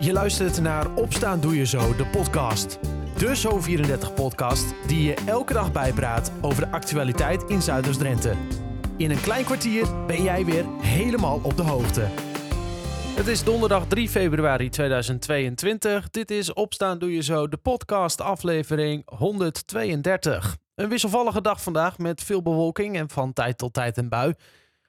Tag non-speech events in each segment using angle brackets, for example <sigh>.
Je luistert naar Opstaan Doe Je Zo, de podcast. De Zo34-podcast die je elke dag bijpraat over de actualiteit in Zuiders-Drenthe. In een klein kwartier ben jij weer helemaal op de hoogte. Het is donderdag 3 februari 2022. Dit is Opstaan Doe Je Zo, de podcast aflevering 132. Een wisselvallige dag vandaag met veel bewolking en van tijd tot tijd een bui.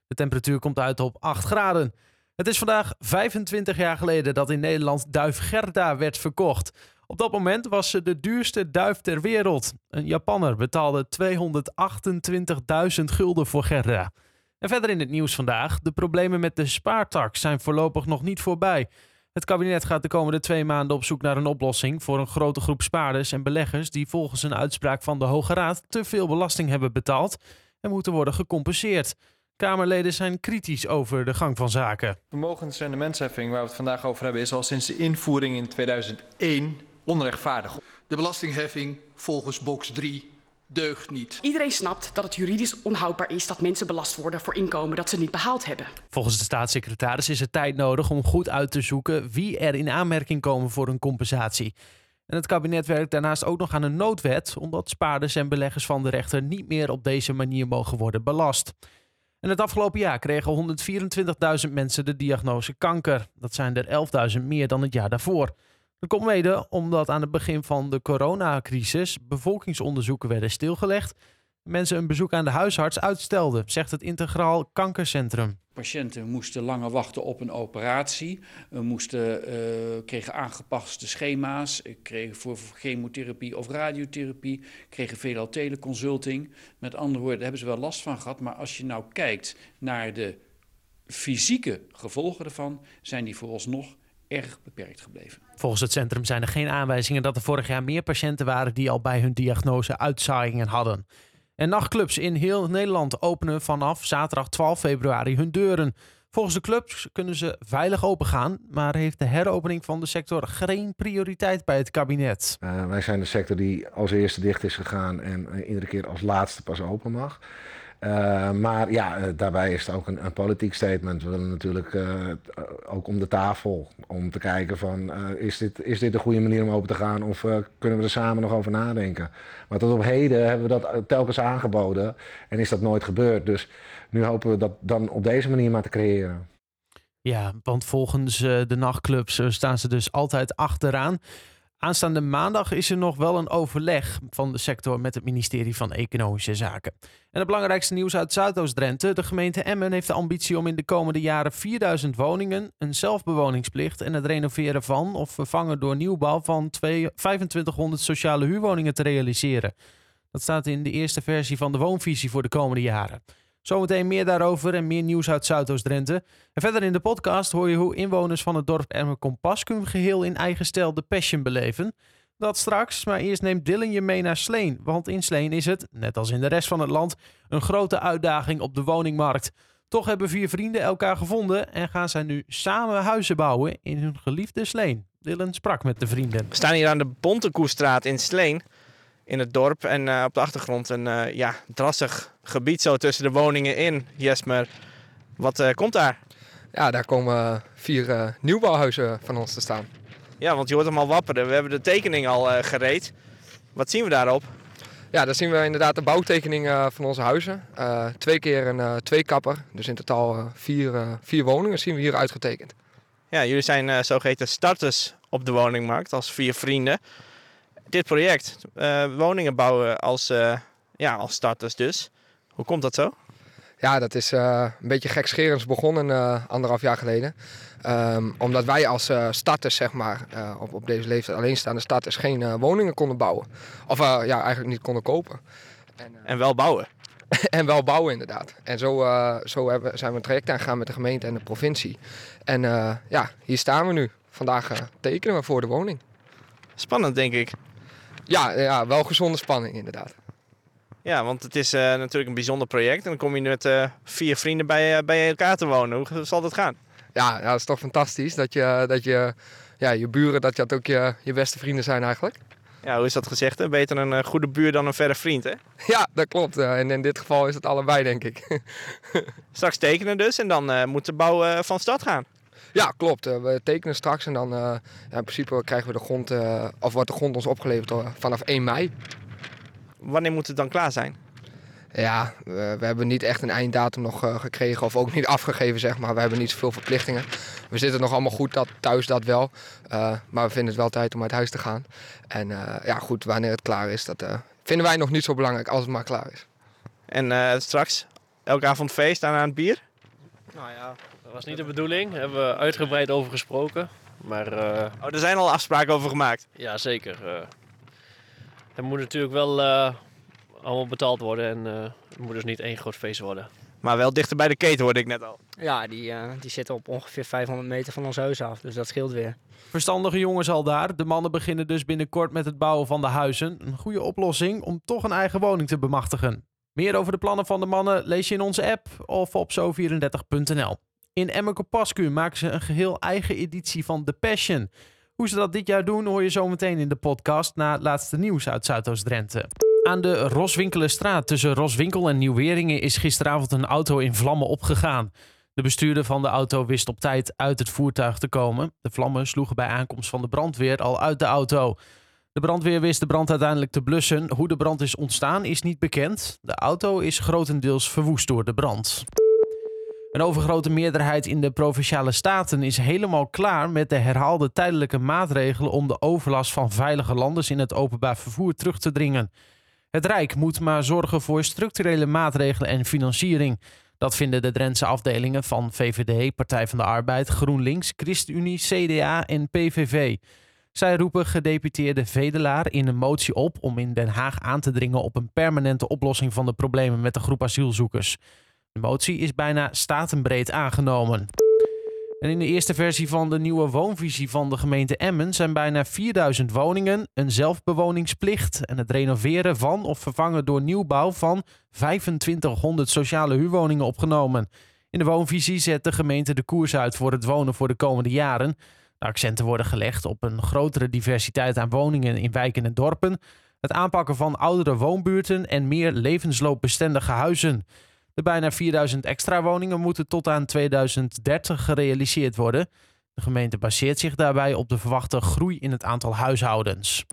De temperatuur komt uit op 8 graden. Het is vandaag 25 jaar geleden dat in Nederland duif Gerda werd verkocht. Op dat moment was ze de duurste duif ter wereld. Een Japanner betaalde 228.000 gulden voor Gerda. En verder in het nieuws vandaag. De problemen met de spaartax zijn voorlopig nog niet voorbij. Het kabinet gaat de komende twee maanden op zoek naar een oplossing voor een grote groep spaarders en beleggers die volgens een uitspraak van de Hoge Raad te veel belasting hebben betaald en moeten worden gecompenseerd. Kamerleden zijn kritisch over de gang van zaken. Vermogens- en de mensheffing waar we het vandaag over hebben is al sinds de invoering in 2001 onrechtvaardig. De belastingheffing volgens box 3 deugt niet. Iedereen snapt dat het juridisch onhoudbaar is dat mensen belast worden voor inkomen dat ze niet behaald hebben. Volgens de staatssecretaris is het tijd nodig om goed uit te zoeken wie er in aanmerking komen voor een compensatie. En het kabinet werkt daarnaast ook nog aan een noodwet, omdat spaarders en beleggers van de rechter niet meer op deze manier mogen worden belast. En het afgelopen jaar kregen 124.000 mensen de diagnose kanker. Dat zijn er 11.000 meer dan het jaar daarvoor. Dat komt mede omdat aan het begin van de coronacrisis bevolkingsonderzoeken werden stilgelegd. Mensen een bezoek aan de huisarts uitstelden, zegt het Integraal Kankercentrum. Patiënten moesten langer wachten op een operatie, moesten, uh, kregen aangepaste schema's, kregen voor chemotherapie of radiotherapie, kregen veelal teleconsulting. Met andere woorden, daar hebben ze wel last van gehad. Maar als je nou kijkt naar de fysieke gevolgen ervan, zijn die vooralsnog erg beperkt gebleven. Volgens het centrum zijn er geen aanwijzingen dat er vorig jaar meer patiënten waren die al bij hun diagnose uitzaaiingen hadden. En nachtclubs in heel Nederland openen vanaf zaterdag 12 februari hun deuren. Volgens de clubs kunnen ze veilig opengaan, maar heeft de heropening van de sector geen prioriteit bij het kabinet. Uh, wij zijn de sector die als eerste dicht is gegaan en uh, iedere keer als laatste pas open mag. Uh, maar ja, uh, daarbij is het ook een, een, politiek statement. We willen natuurlijk uh, ook om de tafel om te kijken van is, dit, is dit de goede manier om open te gaan of kunnen we er samen nog over nadenken. Maar tot op heden hebben we dat telkens aangeboden en is dat nooit gebeurd. Dus nu hopen we dat dan op deze manier maar te creëren. Ja, want volgens de nachtclubs staan ze dus altijd achteraan. Aanstaande maandag is er nog wel een overleg van de sector met het ministerie van Economische Zaken. En het belangrijkste nieuws uit Zuidoost-Drenthe. De gemeente Emmen heeft de ambitie om in de komende jaren 4000 woningen, een zelfbewoningsplicht en het renoveren van of vervangen door nieuwbouw van 2500 sociale huurwoningen te realiseren. Dat staat in de eerste versie van de woonvisie voor de komende jaren. Zometeen meer daarover en meer nieuws uit Zuidoost-Drenthe. En verder in de podcast hoor je hoe inwoners van het dorp Emmen-Kompaskum geheel in eigen stijl de Passion beleven. Dat straks, maar eerst neemt Dylan je mee naar Sleen. Want in Sleen is het, net als in de rest van het land, een grote uitdaging op de woningmarkt. Toch hebben vier vrienden elkaar gevonden en gaan zij nu samen huizen bouwen in hun geliefde Sleen. Dylan sprak met de vrienden. We staan hier aan de Bontekoestraat in Sleen in het dorp. En uh, op de achtergrond een uh, ja, drassig gebied zo tussen de woningen in. Jesmer, wat uh, komt daar? Ja, daar komen vier nieuwbouwhuizen van ons te staan. Ja, want je hoort hem al wapperen. We hebben de tekening al gereed. Wat zien we daarop? Ja, daar zien we inderdaad de bouwtekening van onze huizen. twee keer een tweekapper. Dus in totaal vier, vier woningen zien we hier uitgetekend. Ja, jullie zijn zogeheten starters op de woningmarkt als vier vrienden dit project, uh, woningen bouwen als, uh, ja, als starters dus. Hoe komt dat zo? Ja, dat is uh, een beetje gekscherends begonnen anderhalf jaar geleden. Um, omdat wij als starters, zeg maar, op, op deze leeftijd alleenstaande starters geen woningen konden bouwen. Of ja, eigenlijk niet konden kopen. En, en wel bouwen. <laughs> en wel bouwen, inderdaad. En zo, zo hebben, zijn we een traject aangegaan met de gemeente en de provincie. En ja, hier staan we nu. Vandaag tekenen we voor de woning. Spannend, denk ik. Ja, ja, wel gezonde spanning inderdaad. Ja, want het is uh, natuurlijk een bijzonder project. En dan kom je met uh, vier vrienden bij, uh, bij elkaar te wonen. Hoe zal dat gaan? Ja, ja, dat is toch fantastisch. Dat je, dat je, ja, je buren, dat dat ook je, je beste vrienden zijn eigenlijk. Ja, hoe is dat gezegd? Hè? Beter een goede buur dan een verre vriend, hè? <laughs> Ja, dat klopt. En in dit geval is het allebei, denk ik. <laughs> Straks tekenen dus en dan moet de bouw van start gaan. Ja, klopt. Eh, we tekenen straks en dan eh, ja, in principe krijgen we de grond, eh, of wordt de grond ons opgeleverd eh, vanaf 1 mei. Wanneer moet het dan klaar zijn? Ja, we, we hebben niet echt een einddatum nog eh, gekregen of ook niet <laughs> afgegeven, zeg maar. We hebben niet zoveel verplichtingen. We zitten nog allemaal goed dat, thuis, dat wel. Eh, maar we vinden het wel tijd om uit huis te gaan. En eh, ja, goed, wanneer het klaar is, dat eh, vinden wij nog niet zo belangrijk als het maar klaar is. En eh, straks elke avond feest aan het bier? Nou ja, dat was niet de bedoeling. Daar hebben we uitgebreid over gesproken. Maar eh, Oh, er zijn al afspraken over gemaakt. ja, zeker. Eh het moet natuurlijk wel eh, allemaal betaald worden. En eh, het moet dus niet één groot feest worden. Maar wel dichter bij de keten hoorde ik net al. Ja, die, eh, die zitten op ongeveer 500 meter van ons huis af. Dus dat scheelt weer. Verstandige jongens al daar. De mannen beginnen dus binnenkort met het bouwen van de huizen. Een goede oplossing om toch een eigen woning te bemachtigen. Meer over de plannen van de mannen lees je in onze app of op zo34.nl. In Emmerkopascu maken ze een geheel eigen editie van The Passion. Hoe ze dat dit jaar doen hoor je zometeen in de podcast na het laatste nieuws uit Zuidoost-Drenthe. Aan de Roswinkelenstraat tussen Roswinkel en Nieuweringen is gisteravond een auto in vlammen opgegaan. De bestuurder van de auto wist op tijd uit het voertuig te komen. De vlammen sloegen bij aankomst van de brandweer al uit de auto. De brandweer wist de brand uiteindelijk te blussen. Hoe de brand is ontstaan is niet bekend. De auto is grotendeels verwoest door de brand. Een overgrote meerderheid in de provinciale staten is helemaal klaar met de herhaalde tijdelijke maatregelen om de overlast van veilige landers in het openbaar vervoer terug te dringen. Het Rijk moet maar zorgen voor structurele maatregelen en financiering. Dat vinden de Drentse afdelingen van VVD, Partij van de Arbeid, GroenLinks, ChristenUnie, CDA en PVV. Zij roepen gedeputeerde Vedelaar in een motie op om in Den Haag aan te dringen op een permanente oplossing van de problemen met de groep asielzoekers. De motie is bijna statenbreed aangenomen. En in de eerste versie van de nieuwe woonvisie van de gemeente Emmen zijn bijna 4000 woningen, een zelfbewoningsplicht en het renoveren van of vervangen door nieuwbouw van 2500 sociale huurwoningen opgenomen. In de woonvisie zet de gemeente de koers uit voor het wonen voor de komende jaren. De accenten worden gelegd op een grotere diversiteit aan woningen in wijken en dorpen, het aanpakken van oudere woonbuurten en meer levensloopbestendige huizen. De bijna 4000 extra woningen moeten tot aan 2030 gerealiseerd worden. De gemeente baseert zich daarbij op de verwachte groei in het aantal huishoudens.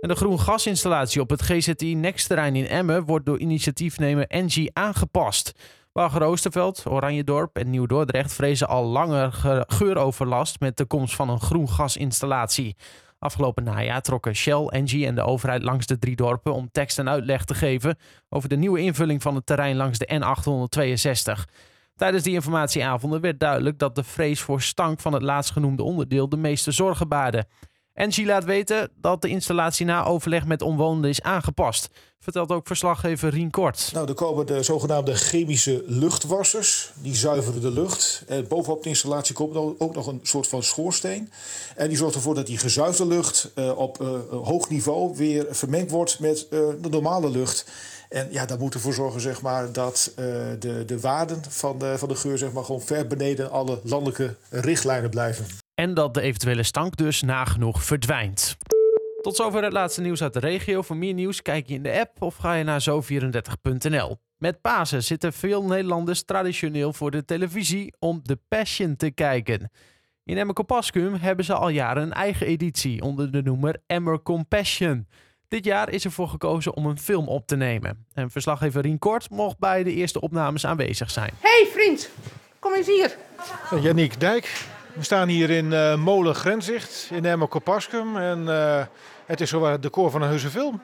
En de groen gasinstallatie op het GZI Next-terrein in Emmen wordt door initiatiefnemer Engie aangepast. Wagen Oosterveld, Oranjedorp en Nieuw-Dordrecht vrezen al langer ge- geuroverlast met de komst van een groen gasinstallatie. Afgelopen najaar trokken Shell, Engie en de overheid langs de drie dorpen om tekst en uitleg te geven over de nieuwe invulling van het terrein langs de N862. Tijdens die informatieavonden werd duidelijk dat de vrees voor stank van het laatstgenoemde onderdeel de meeste zorgen baarde. Engie laat weten dat de installatie na overleg met omwonenden is aangepast. Vertelt ook verslaggever Rien Kort. Nou, er komen de zogenaamde chemische luchtwassers. Die zuiveren de lucht. En bovenop de installatie komt ook nog een soort van schoorsteen. En die zorgt ervoor dat die gezuiverde lucht eh, op eh, hoog niveau weer vermengd wordt met eh, de normale lucht. En ja, dat moet ervoor zorgen zeg maar, dat de, de waarden van de, van de geur zeg maar, gewoon ver beneden alle landelijke richtlijnen blijven. En dat de eventuele stank dus nagenoeg verdwijnt. Tot zover het laatste nieuws uit de regio. Voor meer nieuws kijk je in de app of ga je naar zo34.nl. Met Pasen zitten veel Nederlanders traditioneel voor de televisie om The Passion te kijken. In Emmer Compascum hebben ze al jaren een eigen editie onder de noemer Emmer Compassion. Dit jaar is ervoor gekozen om een film op te nemen. En verslaggever Rien Kort mocht bij de eerste opnames aanwezig zijn. hey, vriend, kom eens hier. Janiek Dijk. We staan hier in eh, Molen Grenzicht in Emmer Kopaskum. En eh, het is zo het decor van een heuse film.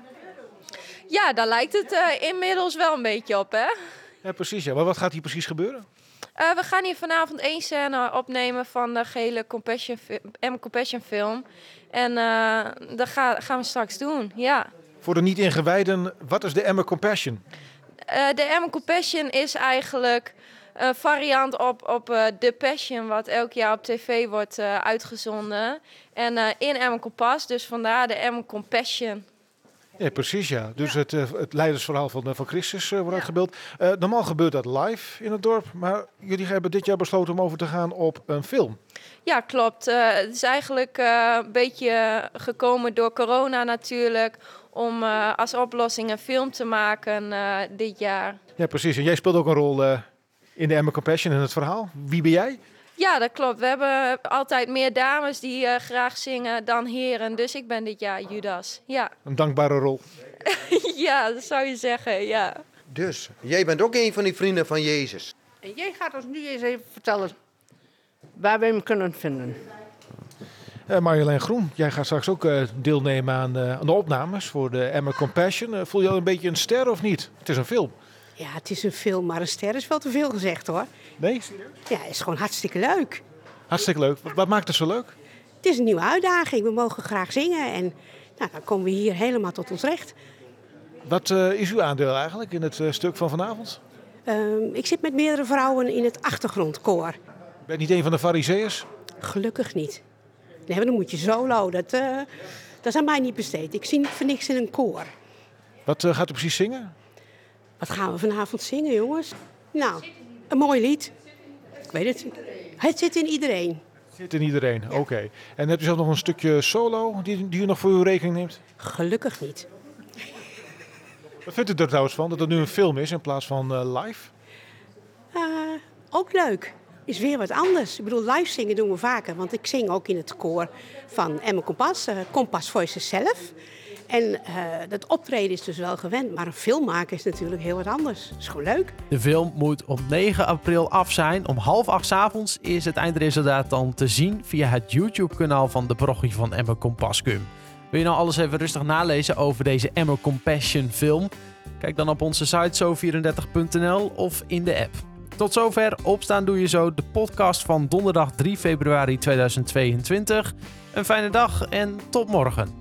Ja, daar lijkt het eh, inmiddels wel een beetje op, hè? Ja, precies. Ja. Maar wat gaat hier precies gebeuren? We gaan hier vanavond één scène opnemen van de gele Compassion, fi- M Compassion film. En dat ga- gaan we straks doen, ja. Voor de niet-ingewijden, wat is de Emmer Compassion? De M Compassion is eigenlijk een variant op, op eh The Passion, wat elk jaar op tv wordt eh, uitgezonden. En eh, in M Kompas, dus vandaar de M Compassion. Ja, precies ja. Dus Het, eh, het leidersverhaal van, eh, van Christus eh, wordt uitgebeeld. Eh, normaal gebeurt dat live in het dorp. Maar jullie hebben dit jaar besloten om over te gaan op een film. Ja, klopt. Eh, het is eigenlijk eh, een beetje gekomen door corona natuurlijk. Om eh, als oplossing een film te maken eh, dit jaar. Ja, precies. En jij speelt ook een rol eh, in de Emmer Compassion in het verhaal. Wie ben jij? Ja, dat klopt. We hebben altijd meer dames die eh, graag zingen dan heren. Dus ik ben dit jaar Judas. Ja, Een dankbare rol. <laughs> ja dat zou je zeggen, ja. Dus, jij bent ook een van die vrienden van Jezus. En jij gaat ons nu eens even vertellen waar we hem kunnen vinden. Eh, Marjolein Groen, jij gaat straks ook eh, deelnemen aan, eh, aan de opnames voor de Emma Compassion. Voel je al een beetje een ster of niet? Het is een film. Ja, het is een film, maar een ster is wel te veel gezegd hoor. Nee? Ja, het is gewoon hartstikke leuk. Hartstikke leuk. Wat, maakt het zo leuk? Het is een nieuwe uitdaging. We mogen graag zingen en nou, dan komen we hier helemaal tot ons recht. Wat eh, is uw aandeel eigenlijk in het eh, stuk van vanavond? Ehm, ik zit met meerdere vrouwen in het achtergrondkoor. Ben je niet een van de fariseeërs? Gelukkig niet. Nee, dan moet je solo. Dat, eh, dat is aan mij niet besteed. Ik zie niet voor niks in een koor. Wat gaat u precies zingen? Wat gaan we vanavond zingen, jongens? Nou, een mooi lied. Ik weet het. Het zit in iedereen. Zit in iedereen, oké. En hebt u zelf nog een stukje solo die, die u nog voor uw rekening neemt? Gelukkig niet. Wat vindt u er trouwens van dat het nu een film is in plaats van eh, live? Eh, ook leuk. Is weer wat anders. Ik bedoel, live zingen doen we vaker. Want ik zing ook in het koor van Emma Kompas, eh Kompas Voices zelf. En eh, dat optreden is dus wel gewend. Maar een film maken is natuurlijk heel wat anders. Dat is gewoon leuk. De film moet op 9 april af zijn. Om half acht avonds is het eindresultaat dan te zien via het YouTube-kanaal van de parochie van Emma Compascum. Wil je nou alles even rustig nalezen over deze Emma Compassion film? Kijk dan op onze site zo34.nl of in de app. Tot zover Opstaan Doe Je Zo, de podcast van donderdag 3 februari 2022. Een fijne dag en tot morgen.